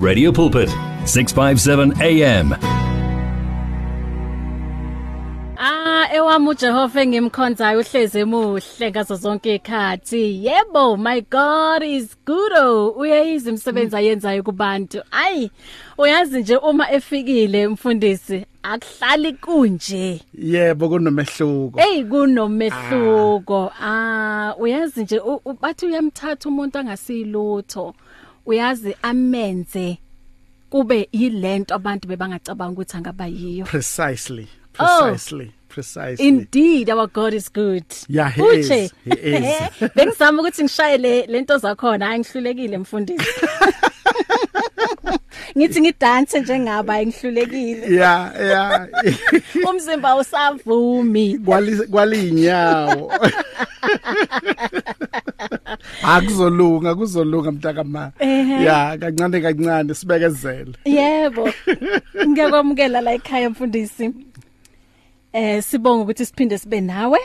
Radio Pulpit 657 AM Ah ewami uJehova engimkhonzayo uhleze emuhle ngazo zonke ikhathi. Yebo, my God is good. Oh, uyayiza imisebenzi ayenzayo kubantu. Ayi, uyazi nje uma efikile mfundisi akuhlali kunje. Yebo kunomehluko. Hey kunomehluko. Ah, uyazi nje bathi uyamthatha umuntu angasilutho. Uyazi amenze kube yilento abantu bebangacabanga ukuthi angaba yiyo. Precisely. Oh. Precisely. Precisely. Indeed our God is good. Yeah, he Uche. is. He is. Bengizama ukuthi ngishaye le lento zakhona hayi ngihlulekile mfundisi. Ngithi ngidance njengaba ngihlulekile. yeah, yeah. Umzimba usavumi. Kwali kwalinyawo. Akuzolunga, kuzolunga mntaka ma. Ehhe. Yeah, kancane kancane sibekezele. Yebo. Ngiyakwamukela la ekhaya mfundisi. Eh sibonga ukuthi siphinde sibe nawe.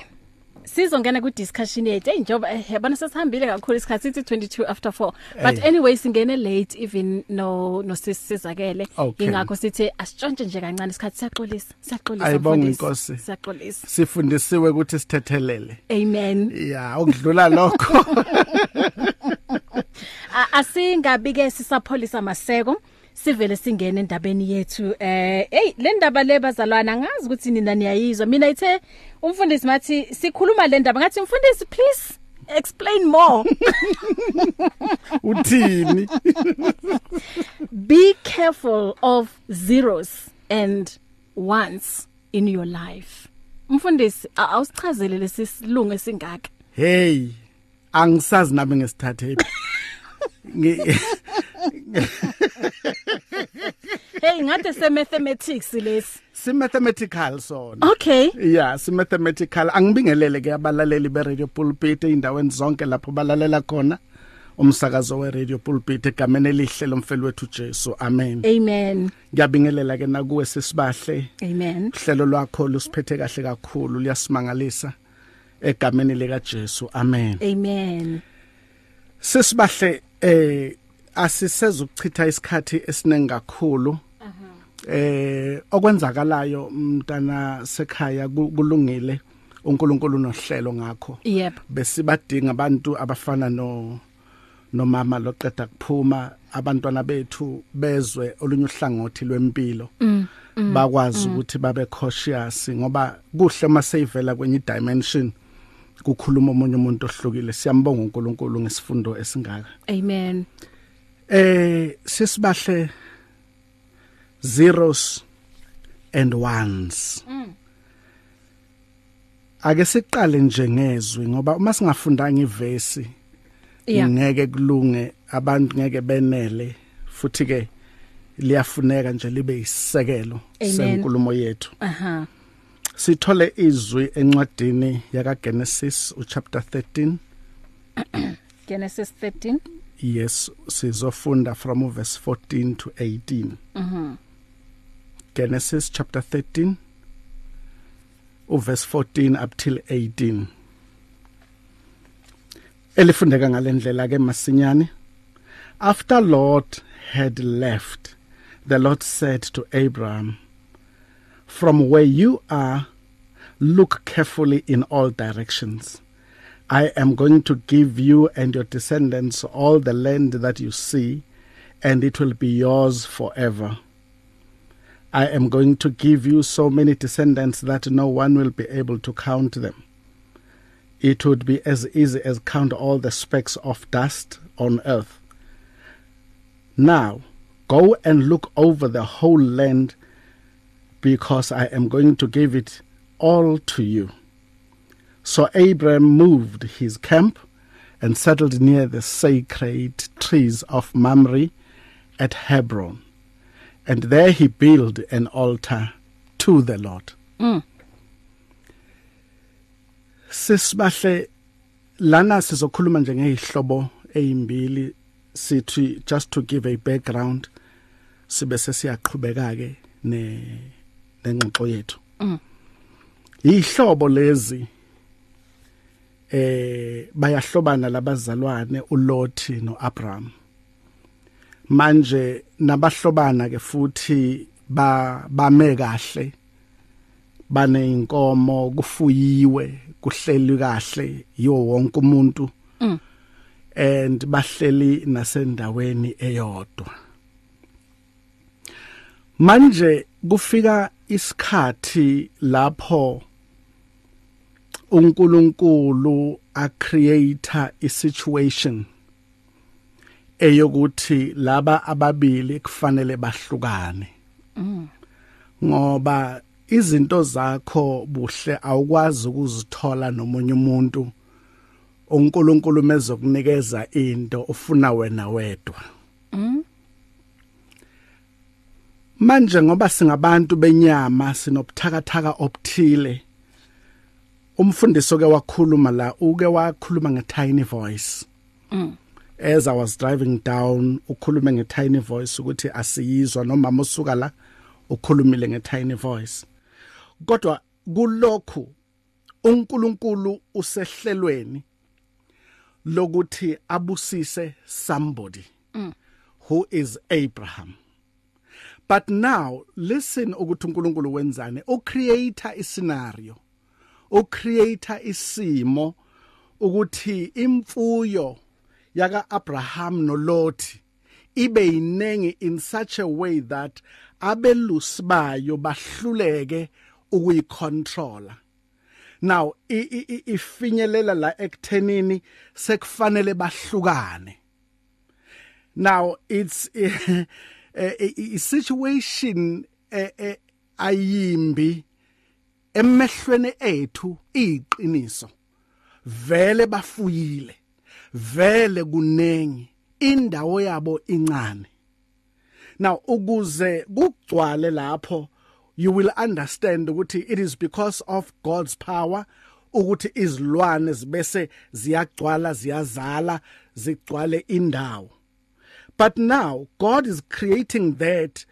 Sizongena ku discussion yethu. Hey njoba eh, yabona sesihambile kakhulu isikhathi sithi 22 after 4. But Hey. anyway singene late even no no sisizakele. Okay. Ingakho sithi asitshontshe nje kancane isikhathi siyaxolisa. Siyaxolisa Ayibonge mfundisi. Nkosi. Siyaxolisa. Sifundisiwe ukuthi sithethelele. Amen. Yeah, okudlula lokho. A- Asingabi ke sisapholisa maseko. Sivele singene endabeni yethu eh hey le ndaba le bazalwana ngazi ukuthi nina niyayizwa mina ithe umfundisi mathi sikhuluma le ndaba ngathi mfundisi please explain more Uthini? be careful of zeros and ones in your life mfundisi a- awusichazele lesisilungu esingaka Hey, angisazi nami ngesithathe. Hey ngathi se mathematics lesi si mathematical sona. okay Yeah, si mathematical. Angibingelele ke abalaleli be Radio Pulpit eindaweni zonke lapho balalela khona. Umsakazo we Radio Pulpit egameni elihle lomfelo wethu Jesu. Amen. amen Ngiyabingelela ke nakuwe sisibahle. amen Uhlelo lwakho lusiphethe kahle kakhulu liyasimangalisa egameni lika Jesu. Amen. amen Sisibahle eh asisezukuchitha isikhathi esiningi kakhulu. Eh okwenzakalayo mntana sekhaya ku- kulungile uNkulunkulu nohlelo ngakho. Besibadinga abantu abafana no nomama loqeda kuphuma abantwana bethu bezwe olunye uhlangothi lwempilo. bakwazi ukuthi babe cautious ngoba kuhle maseyivela kwenye dimension kukhuluma umunye umuntu ohlukile siyambonga uNkulunkulu ngesifundo esingaka amen eh sisibahle zeros and ones. Ake siqale nje ngezwi ngoba uma singafundanga ivesi yeah. ngeke kulunge abantu ngeke benele futhi ke liyafuneka nje libe isisekelo Amen. senkulumo yethu. Aha. Sithole izwi encwadini yaka Genesis uchapter 13 Genesis 13 yes sizofunda from verse 14 to 18 mhm Genesis chapter 13 uverse 14 up till 18 elifundeka ngalendlela ke masinyane. After Lot had left the Lord said to Abraham from where you are look carefully in all directions. I am going to give you and your descendants all the land that you see and it will be yours forever I am going to give you so many descendants that no one will be able to count them. It would be as easy as count all the specks of dust on earth. Now, go and look over the whole land because I am going to give it all to you. So Abram moved his camp and settled near the sacred trees of Mamre at Hebron. And there he built an altar to the Lord. Mm. Sisibahle lana sizokhuluma nje ngehlobo ezimbili sithi just to give a background sibe sesiyaqhubeka ke ne nengxoxo yethu. Mm. Ihlobo lezi eh bayahlobana labazalwane uLothi noAbraham. Manje nabahlobana ke futhi ba bame kahle baneinkomo kufuyiwe kuhleli kahle yiwo wonke umuntu. Mm. and bahleli nasendaweni eyodwa. Manje kufika isikhathi lapho uNkulunkulu a creator i situation eyokuthi laba ababili kufanele bahlukane. Ngoba izinto zakho buhle awukwazi ukuzithola nomunye umuntu. uNkulunkulu mezokunikeza into ufuna wena wedwa. Manje ngoba singabantu benyama sinobuthakathaka obuthile umfundiso ke wakhuluma la uke wakhuluma nge tiny voice. Mm. as i was driving down ukhulume nge tiny voice ukuthi asiyizwa nomama usuka la ukhulumile nge tiny voice. Kodwa kulokhu uNkulunkulu usehlelweni lokuthi abusise somebody mm. who is Abraham. But now listen ukuthi uNkulunkulu wenzane o creator i scenario o creator isimo ukuthi imfuyo yaka Abraham no Lot ibe yinengi in such a way that abelusi bayo bahluleke ukuyicontrola now ifinyelela la ekuthenini sekufanele bahlukane. Now it's a situation ayimbi emehlweni ethu iqiniso vele bafuyile. Vele kunengi. Indawo yabo incane. Now ukuze kugcwale lapho you will understand ukuthi it is because of God's power ukuthi izilwane zibese ziyagcwala ziyazala zigcwale indawo. But now God is creating that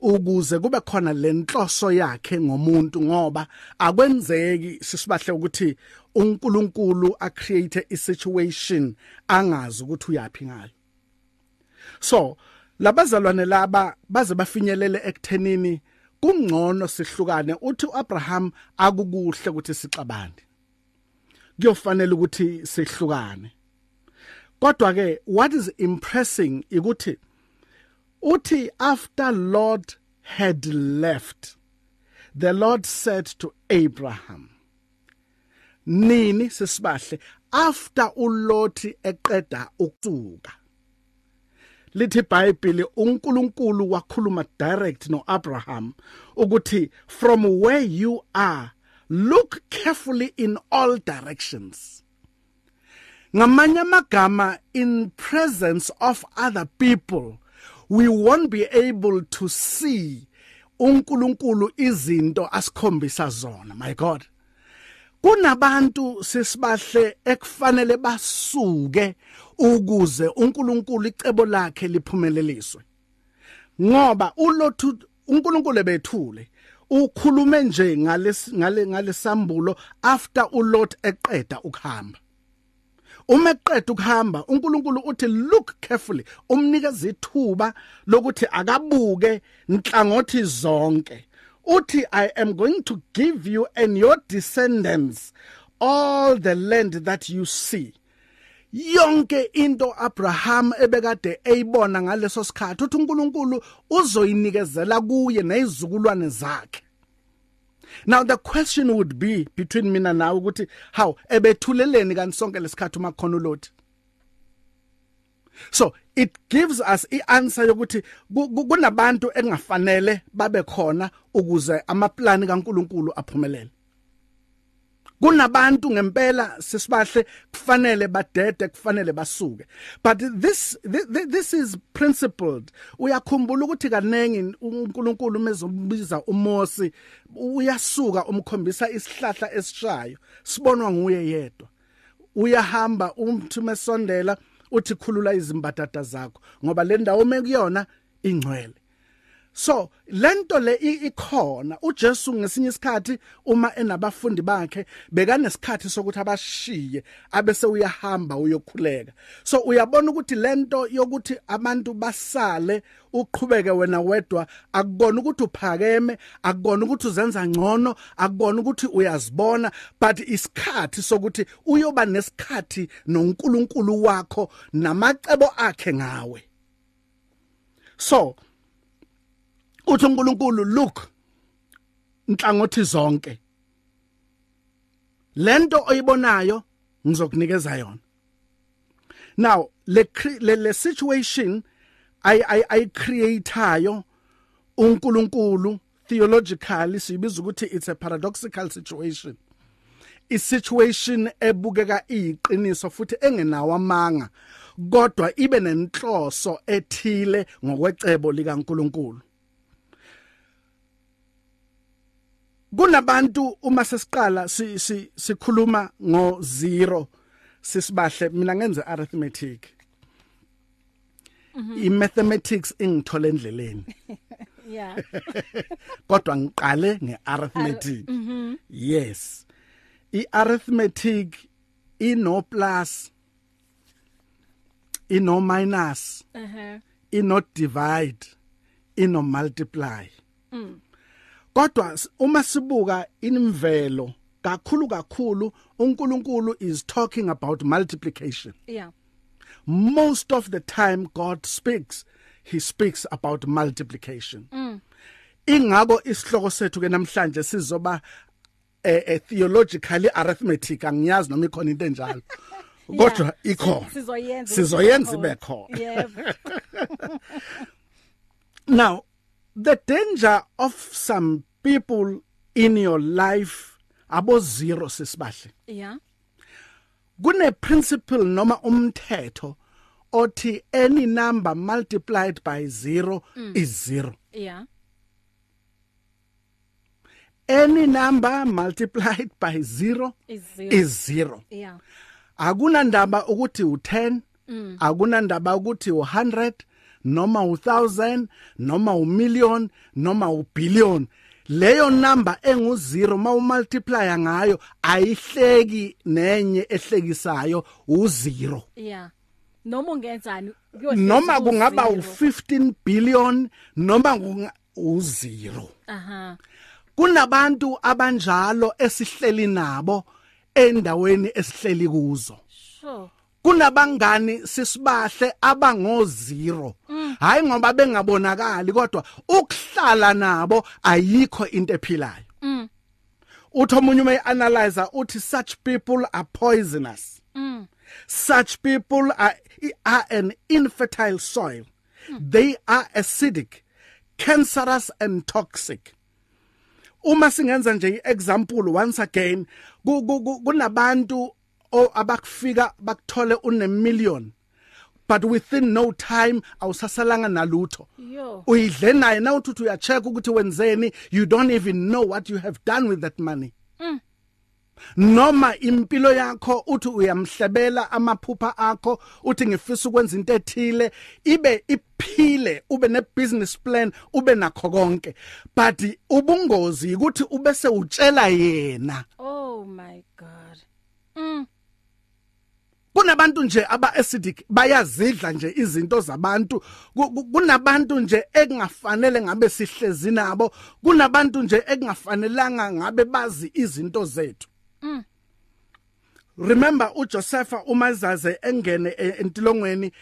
ukuze kube khona lenhloso yakhe ngomuntu ngoba akwenzeki sisibahle ukuthi uNkulunkulu a create a situation angazi ukuthi uyapi ngayo. So labazalwane laba baze bafinyelele ekuthenini kungcono sihlukane uthi uAbraham akukuhle ukuthi sixabane. Kuyofanele ukuthi sihlukane. Kodwa ke what is impressing ukuthi uthi after Lord had left the Lord said to Abraham nini sisibahle after uLothi eqeda ukusuka lithi iBhayibheli uNkulunkulu wakhuluma direct noAbraham ukuthi from where you are look carefully in all directions. Ngamanye amagama in presence of other people we won't be able to see uNkulunkulu izinto asikhombisa zona my god. Kunabantu sesibahle ekufanele basuke ukuze uNkulunkulu icebo lakhe liphumeleliswe ngoba ulothu uNkulunkulu bethule ukhulume nje ngale ngalesambulo after uLot eqeda ukuhamba. Uma eqeda ukuhamba uNkulunkulu uthi look carefully. Umnikeza ithuba lokuthi akabuke nhlangothi zonke. Uthi i am going to give you and your descendants all the land that you see. Yonke into Abraham ebekade eyibona ngaleso sikhathi uthi uNkulunkulu uzoyinikezela kuye nezizukulwane zakhe. Now the question would be between mina nawe ukuthi how ebethuleleni kanti sonke lesikhathi uma khona uLothi So it gives us ianswer yokuthi kunabantu engafanele babe khona ukuze amaplani kaNkuluNkulu aphumelele. Kunabantu ngempela sisibahle kufanele badede kufanele basuke. But this this, this is principled. Uyakhumbula ukuthi kanengi uNkulunkulu mezombiza uMosi uyasuka umkhombisa isihlahla esishayo sibonwa nguye yedwa. Uyahamba umthi mesondela uthi khulula izimbatata zakho ngoba le ndawo mekuyona ingcwele. So lento le ikhona. uJesu ngesinye isikhathi uma enabafundi bakhe bekanesikhathi sokuthi abashiye abese uyahamba uyokhuleka. So uyabona ukuthi lento yokuthi abantu basale uqhubeke wena wedwa akubona ukuthi uphakeme akubona ukuthi uzenza ngcono akubona ukuthi uyazibona but isikhathi sokuthi uyoba nesikhathi noNkulunkulu wakho namacebo akhe ngawe. So uthi uNkulunkulu look inhlangothi zonke lento oyibonayo ngizokunikeza yona. Now le le, le situation ay ay ay createayo uNkulunkulu theologically sibiza ukuthi it's a paradoxical situation. I situation ebukeka iyiqiniso futhi engenawo amanga kodwa ibe nenhloso ethile ngokwecebo likaNkulunkulu. Kunabantu uma sesiqala sikhuluma ngo zero sisibahle. Mina ngenze arithmetic. I mathematics ingithole endleleni. Yeah. Kodwa ngiqale ngearithmetic. Yes. I arithmetic ino plus ino minus uh -huh. ino divide ino multiply. Mm. Kodwa uma sibuka inimvelo kakhulu kakhulu uNkulunkulu is talking about multiplication. Yeah. Most of the time god speaks he speaks about multiplication. Mm. ingako isihloko sethu ke namhlanje sizoba eh, eh theologically arithmetic angiyazi noma ikhona into enjalo. Kodwa ikhona. Sizoyenza sizoyenza ibe khona. Yebo. Now the danger of some people in your life abo zero sisibahle yeah kune principle noma umthetho othi any number multiplied by 0 mm. is 0 yeah any number multiplied by 0 is zero. is 0 yeah akuna ndaba ukuthi u10 mm. akuna ndaba ukuthi u100 noma u1000 noma u million noma ubillion leyo number engu0 mawumultiply ngayo ayihleki nenye ehlekisayo u0 yeah noma ungenzani noma kungaba u15 billion noma u0 aha. Kunabantu abanjalo esihleli nabo endaweni esihleli kuzo. Sure. Kunabangani sisibahle abango zero hayi ngoba bengabonakali kodwa ukuhlala nabo ayikho into ephilayo. Mm. Uthi omunye ume analyzer uthi such people are poisonous. Mm. Such people are are an infertile soil. They are acidic cancerous and toxic. Uma singenza nje iexample once again kunabantu abakufika bakuthole une million but within no time awusasalanga nalutho. Uyidle naye na uthi uyacheck ukuthi wenzeni you don't even know what you have done with that money. Mm. noma impilo yakho uthi uyamhlebela amaphupha akho uthi ngifisa ukwenza into ethile ibe iphile ube ne business plan ube nakho konke. But ubungozi ukuthi ubese utshela yena. Oh my god. Mm. Kunabantu nje aba acidic bayazidla nje izinto zabantu. Kunabantu nje ekungafanele ngabe sihlezi nabo. Kunabantu nje ekungafanelanga ngabe bazi izinto zethu. Mm. Remember uJosepha umazaze engene entilongweni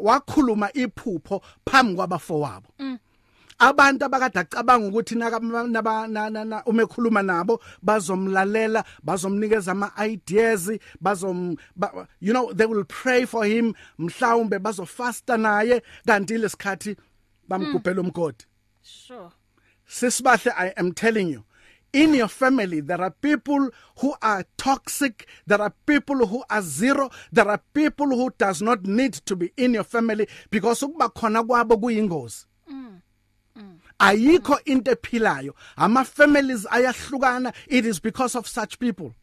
wakhuluma iphupho phambi kwabafowabo. Mm. Abantu abakade acabanga ukuthi naka umekhuluma nabo bazomlalela bazomnikeza ama ideas bazom you know they will pray for him mhlawumbe bazofasta naye kanti lesikhathi bamgubhela umgodi. Sure. Sisibahle i am telling you in your family there are people who are toxic there are people who are zero there are people who does not need to be in your family because ukuba khona kwabo kuyingozi. Ayikho into ephilayo. Ama families ayahlukana. It is because of such people.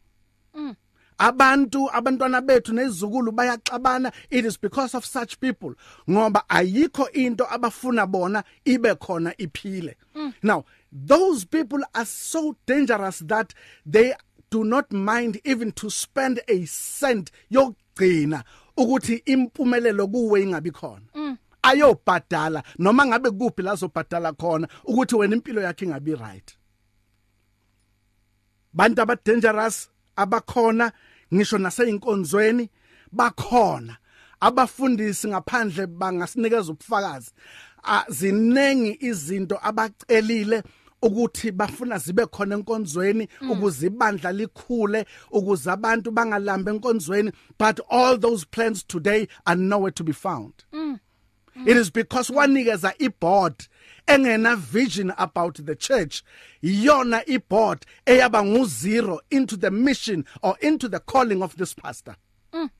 Mm. abantu abantwana bethu nezizukulu bayaxabana. It is because of such people. Ngoba ayikho into abafuna bona ibe khona iphile. Mm. now those people are so dangerous that they do not mind even to spend a cent yokugcina ukuthi impumelelo kuwe ingabi khona. Mm. Ayobhadala noma ngabe kuphi la zobhadala khona ukuthi wena impilo yakhe ingabi right. Bantu aba dangerous abakhona ngisho naseyinkonzweni bakhona. Abafundisi ngaphandle bangasinikeza ubufakazi. Zinengi izinto abacelile ukuthi bafuna zibe khona enkonzweni mm. ukuze ibandla likhule ukuze abantu bangalambe enkonzweni. But all those plans today are nowhere to be found. Mm. Mm. it is because wanikeza iboard engena vision about the church. Iyona iboard eyaba ngu zero into the mission or into the calling of this pastor. Mm.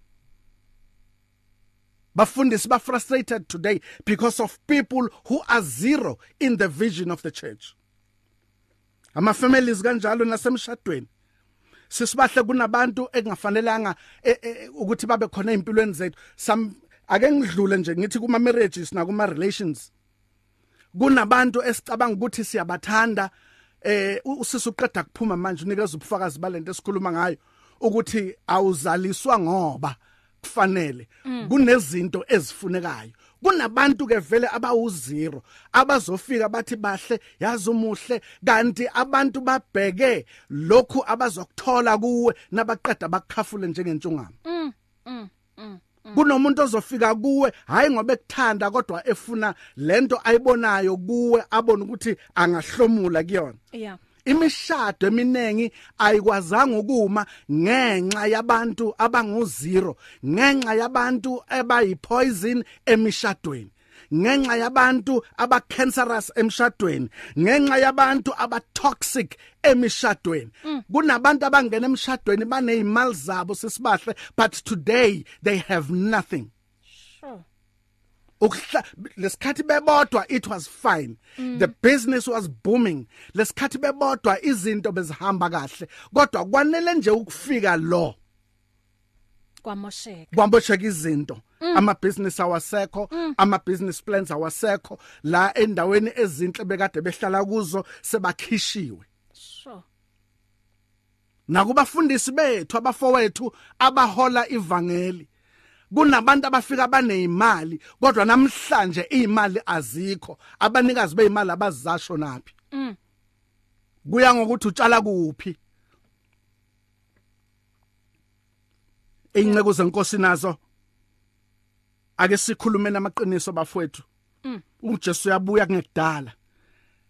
bafundisi ba frustrated today because of people who are zero in the vision of the church. Ama families kanjalo nasemshadweni. Sisibahle kunabantu engafanelanga e, e, ukuthi babe khona empilweni zethu. Some ake ngidlule nje ngithi kuma marriages na kuma relations kunabantu esicabanga ukuthi siyabathanda eh usisi uqeda kuphuma manje unikeza ubufakazi balento esikhuluma ngayo ukuthi awuzaliswa ngoba kufanele mm. kunezinto ezifunekayo kunabantu ke vele abawuzero abazofika bathi bahle yazi umuhle kanti abantu babheke lokhu abazokuthola kuwe nabaqeda bakukhafule njengentshungama mm, mm, mm. Kunomuntu ozofika kuwe hayi ngoba ekuthanda kodwa efuna lento ayibonayo kuwe abone ukuthi angahlomula kuyona. Yeah. Imishado eminengi ayikwazanga ukuma ngenxa yabantu abanguzero ngenxa yabantu abayipoison emishadweni. Ngenxa yabantu abacancerous emshadweni ngenxa yabantu abatoxic emishadweni. Mm. kunabantu abangena emshadweni banezimali zabo sisibahle but today they have nothing. Sure. Ukuhla lesikhathi bebodwa it was fine. Mm. the business was booming. Lesikhathi bebodwa izinto bezihamba kahle. Kodwa kwanele nje ukufika lo. Kwamosheka kwamosheka izinto mm. ama business awasekho mm. ama business plans awasekho la endaweni ezinhle bekade behlala kuzo sebakhishiwe sure nakubafundisi bethu abafowethu abahola ivangeli kunabantu abafika banezimali kodwa namhlanje izimali azikho abanikazi beimali abazasho naphi mm. kuya ngokuthi utshala kuphi inceke zenkosi nazo ake sikhulume namaqiniso bafowethu. Mm. uJesu uyabuya kungekudala.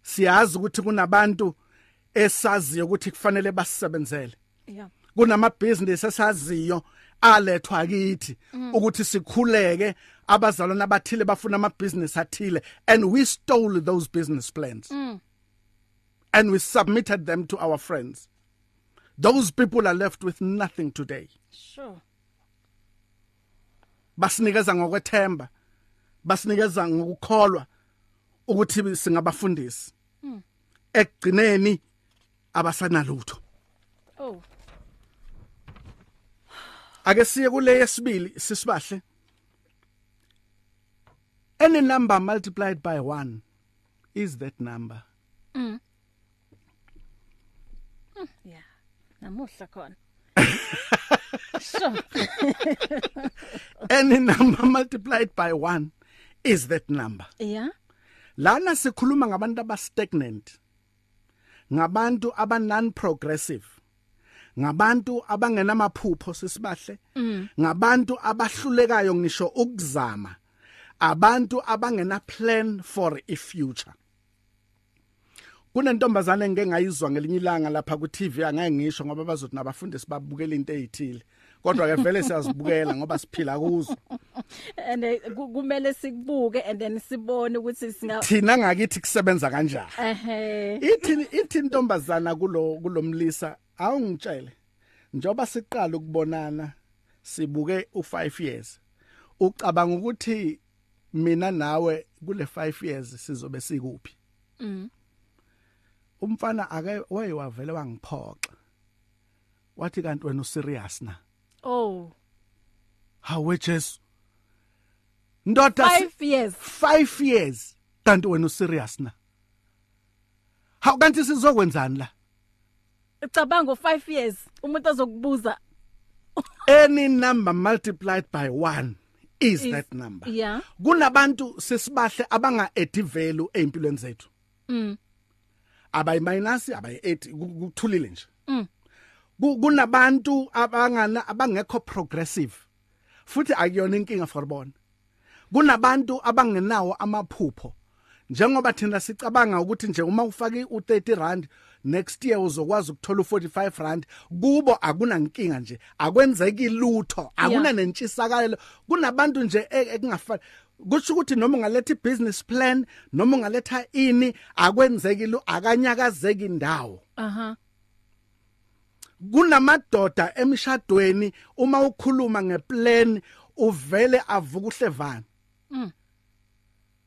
Siyazi ukuthi kunabantu esaziyo ukuthi kufanele basebenzele yeah. Kunama business esaziyo alethwa kithi mm. ukuthi sikhuleke abazalwana abathile bafuna ama business athile and we stole those business plans. Mm. and we submitted them to our friends. Those people are left with nothing today. Sure. Basinikeza ngokwethemba basinikeza ngokukholwa ukuthi singabafundisi. Mm. ekugcineni abasanalutho. Oh. Ake siye kule yesibili sisibahle. Any number multiplied by 1 is that number. Mm. mm yeah. Namuhla khona. Sure any number multiplied by 1 is that number. Yeah. Lana sikhuluma ngabantu aba stagnant ngabantu aba non progressive ngabantu abangenamaphupho sisibahle mm. ngabantu abahlulekayo ngisho ukuzama abantu abangena plan for a future. Kunentombazane engeke ngayizwa ngelinye ilanga lapha ku TV angeke ngisho ngoba bazothi nabafundisi babukela into ezithile kodwa ke vele siyazibukela ngoba siphila kuzo. And kumele sikubuke and then sibone ukuthi singa thina ngakithi kusebenza kanjani? Ehe. Ithi ithi intombazana kulo kulomlisa awungitshele. Njoba siqala ukubonana sibuke u5 years. Ucabanga ukuthi mina nawe kule 5 years sizobe sikuphi? Mm. Umfana ake wayewavele wangiphoxa. Wathi kanti wena userious na? Oh. Hawe Jesu. Ndoda si- 5 years. 5 years. Kanti wena userious na? Hawu kanti sizokwenzani la? Icabanga 5 years. Umuntu azokubuza. Any number multiplied by 1 is, Is- that number. yeah. Kunabantu sesibahle abanga add value empilweni zethu. Mm. Abayi minus abayi 8 kuthulile nje Mm. Ku- kunabantu abangana abangekho progressive futhi akuyona inkinga for bona kunabantu abangenawo amaphupho njengoba thina sicabanga ukuthi nje uma ufake u30 rand next year uzokwazi ukuthola u45 rand kubo akunankinga nje akwenzeki lutho akuna Yeah. nentshisakalo kunabantu nje e- ekungafani kusho ukuthi noma ungaletha ibusiness plan noma ungaletha ini akwenzeki lu akanyakazeki indawo aha. Kunamadoda emshadweni uma ukhuluma ngeplan uvele avuka uhlevana Mm.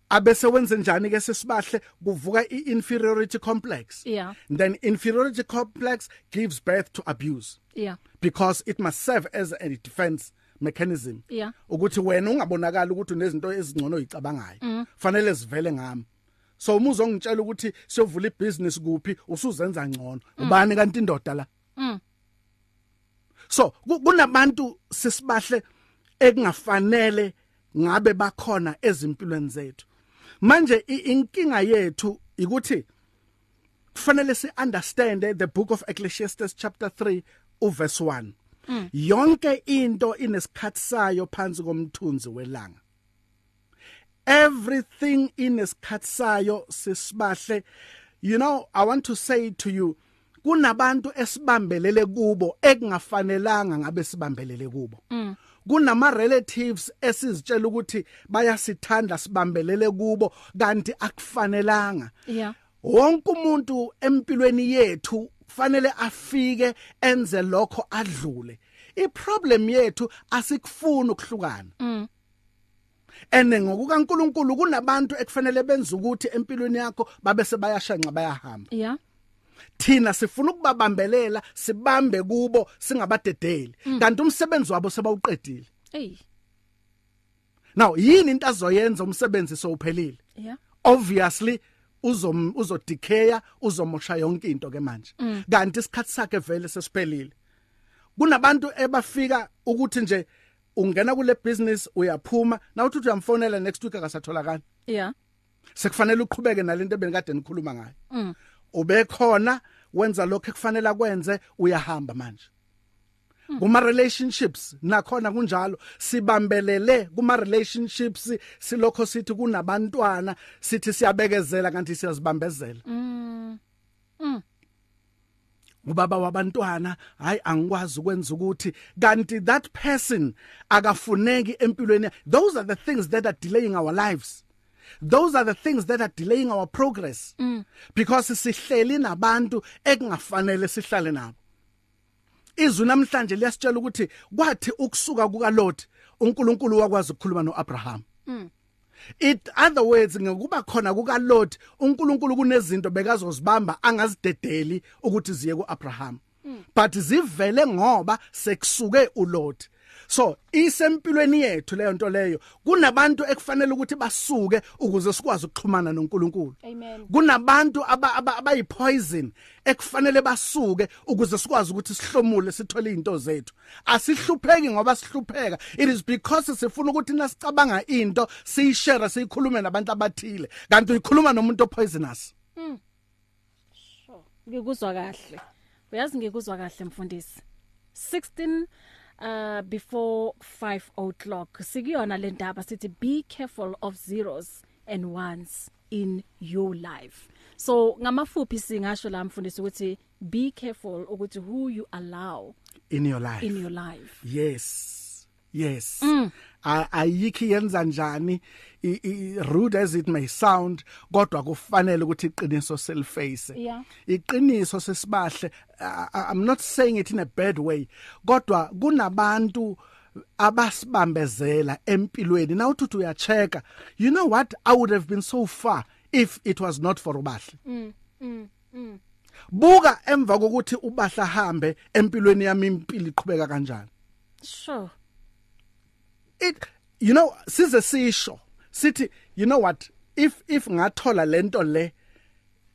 abese wenze njani ke sesibahle? Kuvuka i-inferiority complex. Yeah. Then inferiority complex gives birth to abuse. Yeah. Because it must serve as a defense. Mechanism. Yeah. Ukuthi wena ungabonakala ukuthi unezinto ezingcono uyicabangayo fanele zivele ngami. So uma uzongitshela ukuthi siyovula ibusiness kuphi usuzenza ngcono. Ubani kanti indoda la? Mm. So ku- kunabantu sisibahle ekungafanele ngabe bakhona ezimpilweni zethu. Manje inkinga yethu ikuthi kufanele si understand the book of ecclesiastes chapter 3 uverse 1 yonke into inesikhathi sayo phansi komthunzi welanga. Everything inesikhathi sayo sisibahle you know i want to say to you kunabantu esibambelele kubo ekungafanelanga ngabe sibambelele kubo. Kunama relatives esizitshela ukuthi bayasithanda sibambelele kubo kanti akufanelanga. Yeah. Wonke umuntu empilweni yethu fanele afike enze lokho adlule. Iproblem yethu asikufuni ukuhlukana. Mm. Ene ngokukaNkuluNkulu kunabantu ekufanele benze ukuthi empilweni yakho babe sebayashanqa bayahamba. Yeah. Thina sifuna ukubabambelela sibambe kubo singabadedeli. Kanti umsebenzi wabo sebawuqedile. Hey. Now yini into azoyenza umsebenzi sowuphelile? Yeah. Obviously uzom uzodicaya uzomosha yonke into ke manje kanti isikhathi sakhe vele sesiphelile. Kunabantu ebafika ukuthi nje ungena kule business uyaphuma nawuthi uyamfonela next week akasatholakala yeah. Sekufanele uqhubeke nalento ebenikade nikhuluma ngayo. Mm. Ube khona wenza lokho ekufanele akwenze uyahamba manje. Kuma relationships nakhona kunjalo. Sibambelele kuma relationships silokho sithi kunabantwana sithi siyabekezela kanti siyazibambezela. Mm. Ubaba wabantwana hayi angikwazi ukwenza ukuthi kanti that person akafuneki empilweni. Those are the things that are delaying our lives. Those are the things that are delaying our progress. Mm. because sihleli nabantu ekungafanele sihlale nabo. Izwi namhlanje liyasitshela ukuthi kwathi ukusuka kukaLot uNkulunkulu wakwazi ukukhuluma noAbraham. It other words ngekuba khona kukaLot uNkulunkulu kunezinto bekazozibamba angazidedeli ukuthi ziye kuAbraham. But zivele ngoba sekusuke uLot so isempilweni yethu leyo nto leyo kunabantu ekufanele ukuthi basuke ukuze sikwazi ukuxhumana noNkulunkulu. Kunabantu aba- aba- abayipoison ekufanele basuke ukuze sikwazi ukuthi sihlomule sithole izinto zethu. Asihlupheki ngoba sihlupheka. It is because sifuna ukuthi nasicabanga into siyishare siyikhulume nabantu abathile. Kanti uyikhuluma nomuntu opoisonous? Ngikuzwa kahle. Uyazi ngikuzwa kahle mfundisi. 16 uh before 5 o'clock. Sikuyona le ndaba sithi be careful of zeros and ones in your life. So ngamafuphi singasho la mfundisi ukuthi be careful ukuthi who you allow in your life. in your life. Yes. Yes. Mm. Ayikho yenza njani? Rude as it may sound kodwa kufanele ukuthi iqiniso seliface Yeah. iqiniso sesibahle i'm not saying it in a bad way kodwa kunabantu abasibambezela empilweni. Now uthi uyacheka you know what? I would have been so far if it was not for ubahle. Mm mm mm. Buka emva kokuthi ubahla hambe empilweni yami impilo iqhubeka kanjani. Sure. It you know size sisho. Sithi you know what? If if ngathola lento le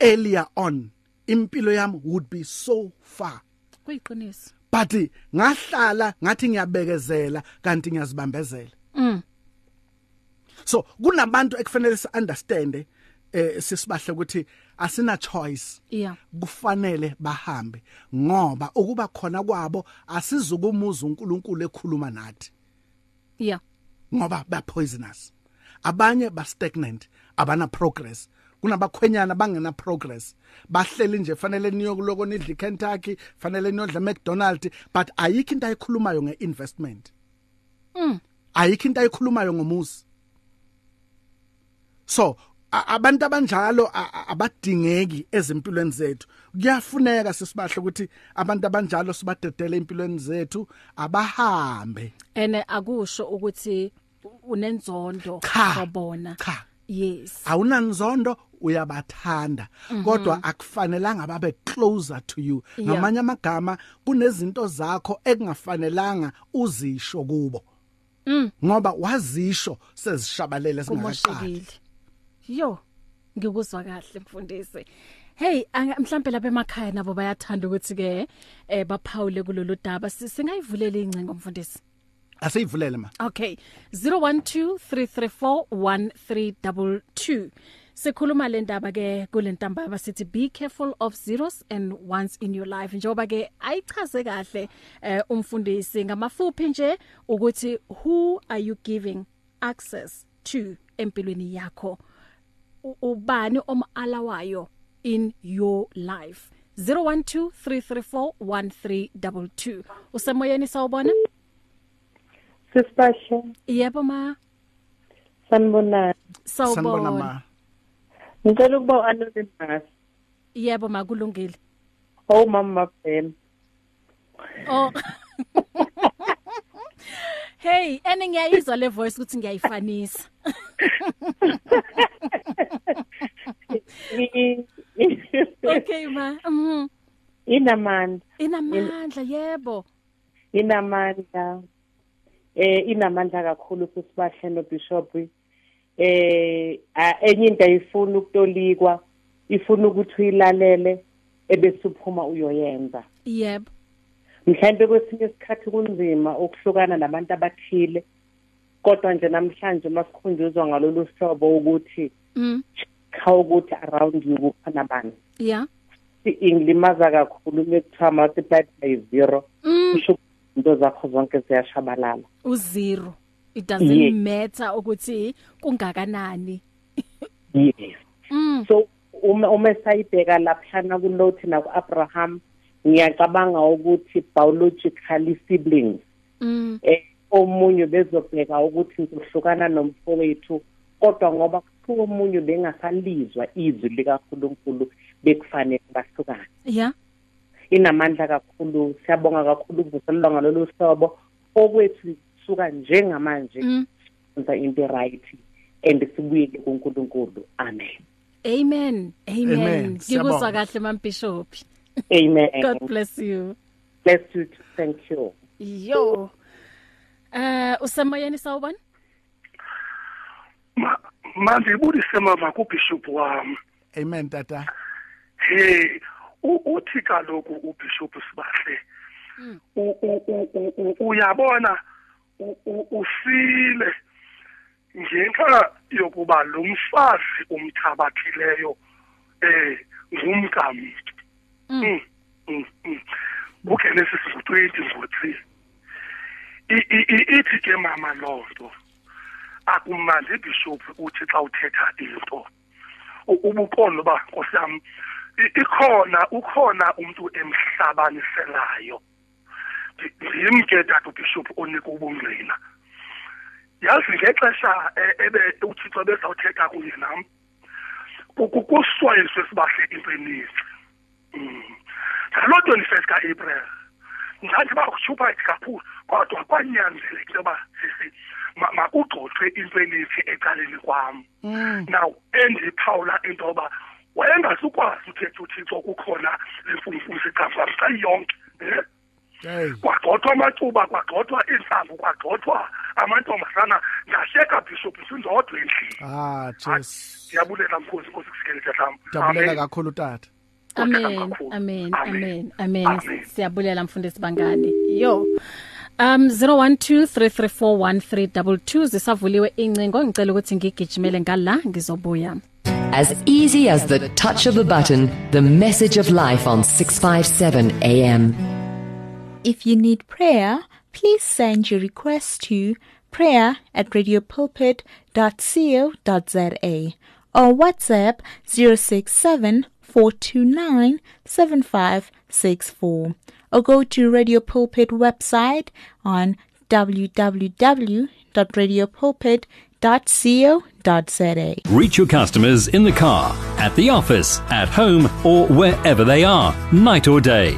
earlier on impilo yami would be so far. Kuyiqiniso. But ngahlala ngathi ngiyabekezela kanti ngiyazibambezela. Mm. So kunabantu ekufanele si understand eh sisibahle ukuthi asina choice. Yeah. Kufanele bahambe ngoba ukuba khona kwabo asizukumuza uNkulunkulu ekhuluma nathi. Yeah. Ngoba ba poisonous. Abanye ba stagnant abana progress. Kunabakhwenyana bangena progress. Bahleli nje fanele niyokuloko nidla Kentucky fanele niyodla McDonald but ayikho into ayikhulumayo ngeinvestment. Mm ayikho into ayikhulumayo ngomuzi. So abantu abanjalo a- a- abadingeki ezimpilweni zethu. Kuyafuneka sisibahle ukuthi abantu abanjalo sibadedele empilweni zethu abahambe. Ene akusho ukuthi unenzondo Cha. kwabona cha. Yes. Awunanzondo uyabathanda. Kodwa akufanelanga babe closer to you. Yeah. ngamanye amagama kunezinto zakho ekungafanelanga uzisho kubo. Mm. Ngoba wazisho sezishabalele singaqali kumoshekile yo ngikuzwa kahle mfundisi. Hey anga- mhlambe lapha emakhaya nabo bayathanda ukuthi ke eh baphawule kulolu daba. Si- singayivulela incingo mfundisi? Asiyivulele ma. Okay. 0123341322 Sikhuluma le ndaba ke kulentamba abasithi be careful of zeros and ones in your life. Njoba ke ayichaze kahle eh umfundisi ngamafuphi nje ukuthi who are you giving access to empilweni yakho? U- ubani omalawayo in your life? 0123341322 usemoyeni sawubona? Sisipashe yebo ma. Sanibonani. sanibona. Sawubona. Ma. Ngicela ukuba anonymous. yebo makulungile Oh mama mabhema. oh. Hey ene ngiyayizwa le voice ukuthi ngiyayifanisa. I- okay ma mhm Inamandla, inamandla yebo inamandla. Eh inamandla kakhulu sisibahle no Bishop. Eh a- enye into ayifuna ukutolikwa, ifuna ukuthi uyilalele ebese uphuma uyoyenza. yebo mhlawumbe kwesinye isikhathi kunzima ukuhlukana nabantu abathile kodwa nje namhlanje masikhunjuzwa ngalolu hlobo ukuthi mm. cha ukuthi around you kukhona abantu yeah ingilimaza kakhulu bekuthiwa multiplied by zero mm. kusho ukuthi into zakho zonke ziyashabalala. Uzero it doesn't Yes. matter ukuthi kungakanani. Yes. Mm. So uma uma sayibheka laphana kuLothi nakuAbraham ngiyacabanga ukuthi biologically siblings mm. eh omunye bezobheka ukuthi ngizohlukana nomfowethu kodwa ngoba kuthiwa omunye bengasalizwa izwi likaNkuluNkulu bekufanele bahlukane. Yeah inamandla kakhulu siyabonga kakhulu ukuvuselelwa ngalolu hlobo. Okwethu suka njengamanje mm. senza into right and sibuyele kuNkulunkulu. Amen. Amen. Amen. Amen. ngikuzwa Siyabonga. kahle mambishop amen. God bless you. Bless you too. thank you. Yo. Eh usemoyeni sawubona? Ma- manje ibulise mama kubishop wami. Amen tata. Hey uthi kaloku ubishop sibahle. U- uyabona? Usile. Ngenxa yokuba lo mfazi umthabathileyo eh ngumkami Mm, mm, mm. ugenesis 20 ngo3 I- i- i- ithi ke mama lonto akumandi bishop uthi xa uthetha into U- ubuqondo ba nkosiyami i- ikhona ukhona umuntu emhlabaniselayo. Ndi- ndim ke tata ubishop onika ubungqina. Yazi ngexesha e- ebe uthixo bezawuthetha kunye nam ku- ku- kuswayiswe sibahle into eninzi Mm. ngaloo twenty-first ka-april. Ngathi bakushuphayithi kakhulu kodwa kwanyanzeleka into yoba sisi ma- makugxothwe into elithi ecaleni kwam now endiphawula into yoba wayengasukwazi uthetha uthixo kukhona lemfumfusi iqhafaza yonke eh? Hey. Kwagxothwa amacuba kwagxothwa intsangu kwagxothwa amantombazana ngahleka bishop sindodwa endlini. Ah Hayi, just siyabulela mkhosi inkosi kusikele tatam dabulela kakhulu tata. Amen. Amen. Amen. Amen. Siyabulela mfundisi bangani. Yo. Um 0123341322 zisavuliwe incingo ngicela ukuthi ngigijimele ngala ngizobuya. As easy as the touch of a button, the message of life on 657 AM. If you need prayer, please send your request to prayer at radiopulpit.co.za or WhatsApp 067 429 7564 or go to Radio Pulpit website on www.radiopulpit.co.za. Reach your customers in the car, at the office, at home, or wherever they are, night or day.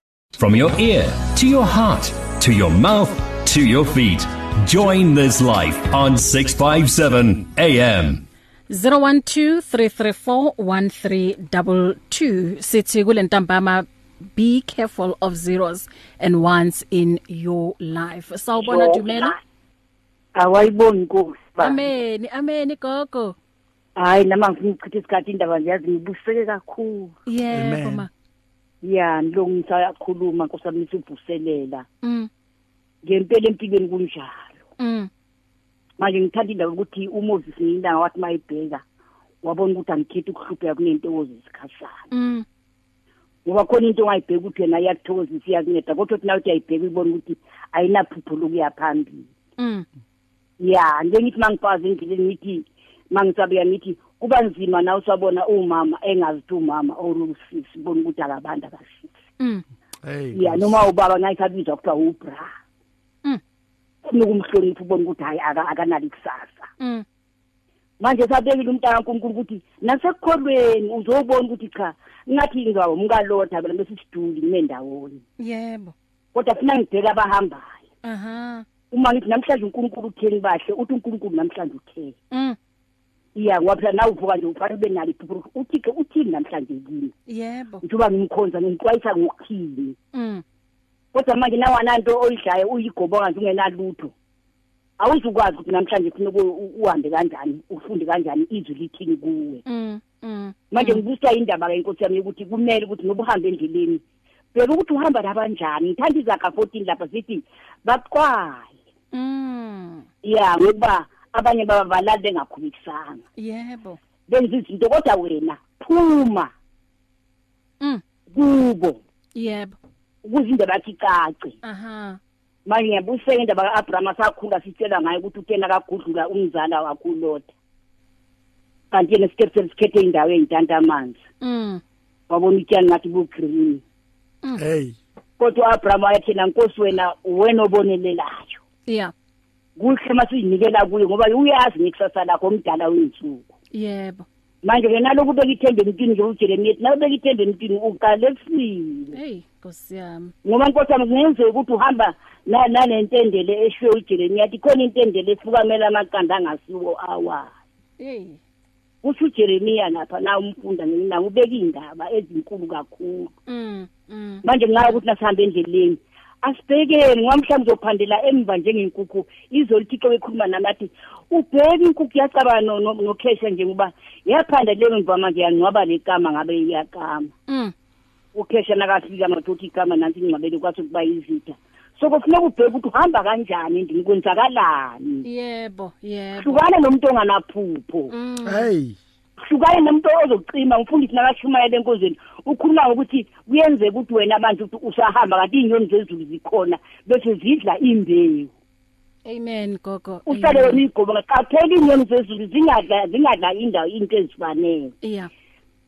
From your ear to your heart to your mouth to your feet. Join this life on 657 AM. 0123341322 sithi kule ntambama be careful of zeros and ones in your life. Sawubona Dumela. awayiboni inkosi ba Amen. Amen gogo. hayi nama ngifuna ukuchitha isikhathi indaba ngiyazi ngibuseke kakhulu Yebo Amen. Ma. ya lo ngisayakhuluma nkosami sivuselela Mm. ngempela empilweni kunjalo Mm. manje ngithanda indaba ukuthi uMoses ngiyindanga wathi mayibheka wabona ukuthi angikhethi ukuhlupheka kunentokozo isikhashana Mm. ngoba khona into ongayibheki ukuthi yena iyakuthokozisa iyakunceda kodwa uthi nawe uthi ayibheka ubone ukuthi ayinaphupho lokuya phambili Mm. ya njengithi mangifazi endleleni ngithi mangisabeka ngithi kuba nzima na usabona umama engazithi umama or usisi bona ukuthi akabantu akasisi Mm. hey ya noma ubaba ngayikhabizwa kuthiwa ubra Mm. funa ukumhlonipha ubona ukuthi hayi aka- akanalo ikusasa Mm. manje sabekile umntana kaNkulunkulu ukuthi nasekukholweni uzobona ukuthi cha ngathi ngawo umkalotha phela bese siduli nendawoni Yebo. kodwa funa ngibheka abahambayo Aha. uma ngithi namhlanje uNkulunkulu utheni bahle uthi uNkulunkulu namhlanje utheni Mm. Iya ngoba phela nawe uvuka nje ufanele ube nalo iphupho uthixo uthini namhlanje kimi Yebo. njengoba ngimkhonza ngixwayisa ngokuthini Mm. kodwa manje nawananto oyidlayo uyigobonga nje ungenalutho awuzukwazi ukuthi namhlanje funa uhambe kanjani ufunde kanjani izwi lithini kuwe Mm. Mm. manje ngibuswa indaba ke inkosi yami ukuthi kumele ukuthi ngoba uhambe endleleni bheka ukuthi uhamba nabanjani ngithanda izakha 14 lapha sithi baqwaye Mm. ya ngoba abanye baba balali bengakhulekisanga Yebo. benza izinto kodwa wena phuma Mm. kubo Yebo. ukuze indaba yakhe icace Aha. manje ngiyabuseka indaba ka-abraham sakhula sitshela ngayo ukuthi utena kagudlula umzala wakhe ulota kanti yena sikhethe sesikhethe indawo ey'ntanta amanzi Mm. wabona utshani ngathi bu-green hey kodwa u-abraham wayethena nkosi wena wena obonelelayo Yeah. Kuhle masiyinikela kuye ngoba uyazi ngekusasa lakho omdala wey'nsuku Yebo. manje-ke naloku ubeka ithembe emntwini nje ujeremiya ethi nawubeka ithembe emntwini uqalekisile Hey, Nkosi yami. ngoba nkosi yami kungenzeka ukuthi uhamba na- nanentendele eshiwe ujeremiya athi khona intendele efukamela amaqanda angasiwo awayo Hey. kusho ujeremiya lapha na umfunda nawe ubeka iy'ndaba ezinkulu kakhulu Mm. Mm. manje kungayo ukuthi nasihambe endleleni asibhekeni ngoba mhlawumbe uzophandela emva njengenkukhu izolithixo bekhuluma nami athi ubheke inkukhu yacabanga no- no- nokhesha nje ngoba yaphanda leyo mva manje yangcwaba le kama ngabe iyakama Mm. ukhesha nakafika mathothi igama nansi ingcwabele kwase kuba yizitha so kufuneka ubheke ukuthi uhamba kanjani endini kwenzakalani Yebo, yebo. hlukana nomuntu onganaphupho Mm. Hey hlukane nomuntu ozocima umfundisi nakashumayela enkozweni ukhuluma ngokuthi kuyenzeka ukuthi wena abantu ukuthi usahamba kanti iy'nyoni zezulu zikhona bese zidla imbewu Amen gogo. usale Amen. wena uyigoba qaphela iy'nyoni zezulu zingadla zingadla indawo into ezifanele Yeah.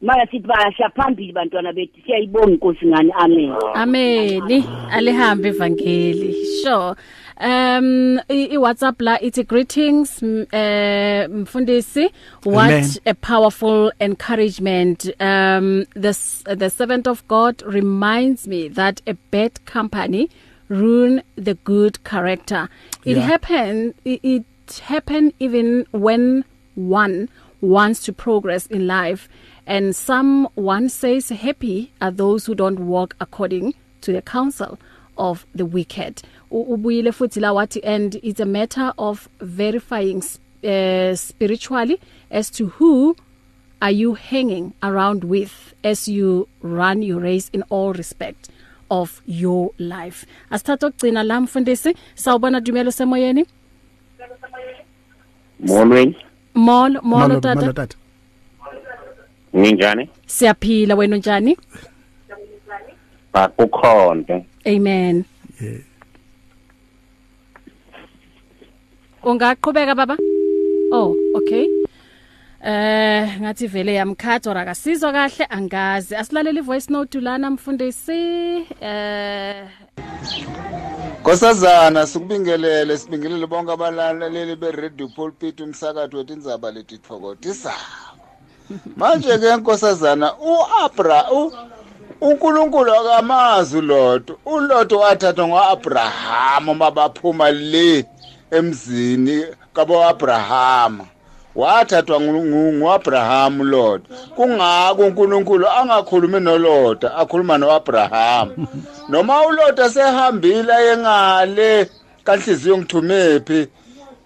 manje sithi basha phambili bantwana bethu siyayibonga inkosi ngani amen Amen. Alihambe ivangeli. Sure. Um i WhatsApp la ithi greetings eh mfundisi what Amen. a powerful encouragement um the s- the servant of God reminds me that a bad company ruin the good character it Yeah. happen it, it happen even when one wants to progress in life and someone says happy are those who don't walk according to the counsel of the wicked. U- ubuyile futhi la wathi and it's a matter of verifying uh, spiritually as to who are you hanging around with as you run your race in all respect of your life. Asithatha ukugcina la mfundisi. Sawubona dumelo semoyeni. Molweni molo molo Molo tata. tata. ninjani siyaphila wena njani bakukhonto amen. Yeah. ungaqhubeka baba? Oh okay. Eh ngathi vele yamkhatha ora kasizwa kahle angazi. Asilalela ivoice note lana mfundisi. Eh Nkosazana sikubingelele sibingelele bonke abalaleli be-radio pulpit umsakathi wethu indzaba letithokotisayo manje ke nkosazana u-abra u- unkulunkulu akamazi uloto uloto wathathwa ngo-abrahamu mabaphuma le emzini kabo-abrahama. Wathathwa ngu- ngu- ngu-abrahamu loto kungako unkulunkulu angakhulumi noloda akhuluma no-abrahamu noma uloda sehambile yengale kanhliziyo ngithumephi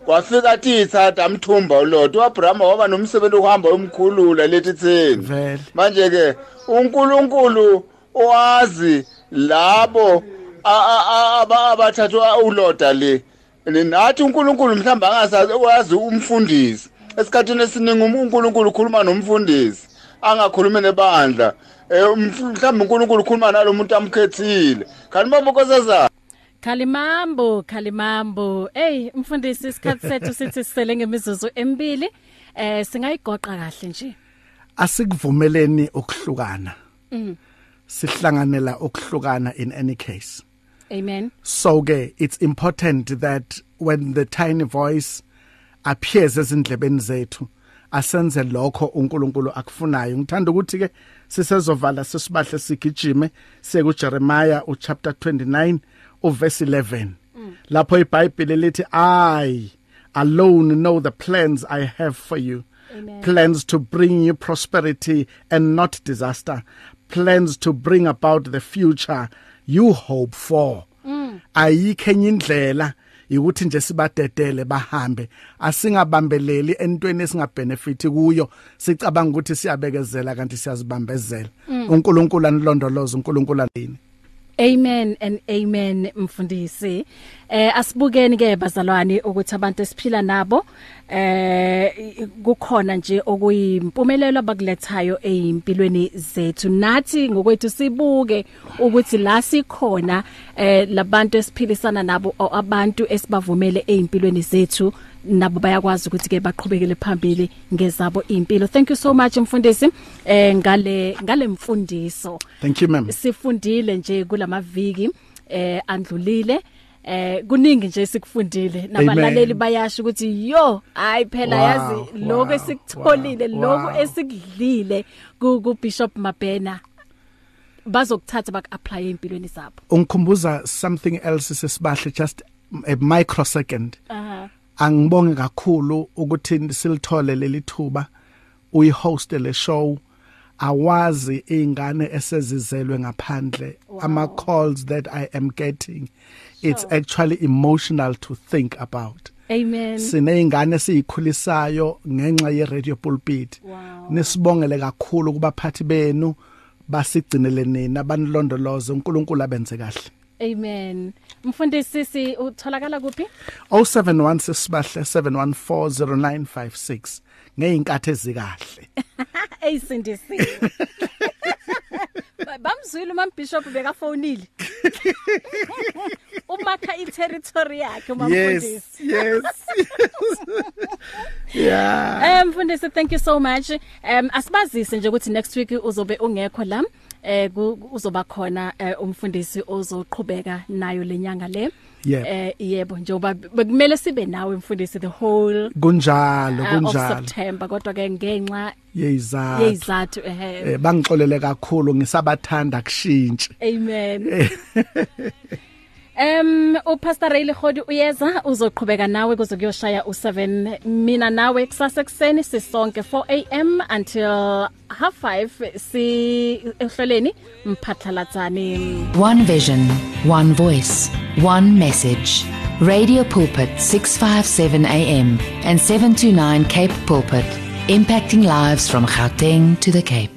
wafika athi thatha amthumba uloda u-abrahama waba nomsebenzi wokuhamba umkhulula lethi theni manje-ke unkulunkulu owazi labo abathathwa uloda le nathi unkulunkulu mhlawumbe angasazi wazi umfundisi. Esikhathini esiningi unkulunkulu ukhuluma nomfundisi angakhulumi nebandla. Um mhlawumbe unkulunkulu ukhuluma nalo muntu amkhethile. Kanti babokosazana Khalimambo Khalimambo. Hey mfundisi isikhathi sethu sithi sisele ngemizuzu emibili eh singayigoqa kahle nje. Asikuvumeleni ukuhlukana. Sihlanganela ukuhlukana in any case. amen. So ke it's important that when the tiny voice appears ezindlebeni zethu asenze lokho uNkulunkulu akufunayo. Ngithanda ukuthi ke sisezovala sesibahle sigijime. Siye kuJeremiah uchapter 29 uverse 11 lapho iBhayibheli lithi I alone know the plans I have for you. Amen. plans to bring you prosperity and not disaster. Plans to bring about the future you hope for. Ayikho enye indlela ukuthi nje sibadedele bahambe. Asingabambeleli entweni esingabenefiti kuyo. Sicabanga ukuthi siyabekezela kanti siyazibambezela. uNkulunkulu anilondoloza uNkulunkulu anini? Amen and amen mfundisi. Eh asibukeni ke bazalwane ukuthi abantu esiphila nabo eh kukhona nje okuyimpumelelo abakulethayo ezimpilweni zethu. Nathi ngokwethu sibuke ukuthi la sikhona eh labantu esiphilisana nabo abantu esibavumele ezimpilweni zethu nabo bayakwazi ukuthi ke baqhubekele phambili ngezabo impilo. Thank you so much mfundisi eh ngale ngale mfundiso. thank you ma'am. Sifundile nje kulamaviki eh andlulile eh kuningi nje sikufundile. Nabalaleli bayasho ukuthi yo hayi phela Wow, yazi lokho wow, esikutholile wow, lokho esikudlile ku Bishop Mabena. Bazokuthatha bak apply empilweni zabo. Ungikhumbuza something else sesibahle just a microsecond. Aha. Angibonge kakhulu ukuthi silithole leli thuba. Uyihost le show. Awazi ingane esezizelwe ngaphandle ama calls that i am getting. It's actually emotional to think about. Amen. Sineyingane esiyikhulisayo ngenxa ye radio pulpit. Wow. nisibongele kakhulu kubaphathi benu. Basigcinele nina banilondoloze uNkulunkulu abenze kahle. Amen. Mfundisi si utholakala kuphi? 071 sisibahle 7140956 ngeinkathi ezikahle. Eyisindisi bamzwile umam bishop bekafonile. Umakha i-territory yakhe yes umfundisi yes. Yeah. Um mfundisi thank you so much. Um asibazise nje ukuthi next week uzobe ungekho la. Eh ku- uzoba khona eh, umfundisi ozoqhubeka nayo lenyanga le. Yebo. Eh yebo njengoba bekumele sibe nawe mfundisi the whole kunjalo uh, of kunjalo September kodwa ke ngenxa yeyizathu yezathu eh eh bangixolele kakhulu ngisabathanda kushintshi amen. Em uPastor Ray Legodi uyeza? Uzoqhubeka nawe kuze kuyoshaya u7 mina nawe kusasa ekseni sisonke 4am until half 5 si ehleleni mphatlalatsani One vision, one voice, one message. Radio Pulpit 657 AM and 729 Cape Pulpit, impacting lives from Gauteng to the Cape.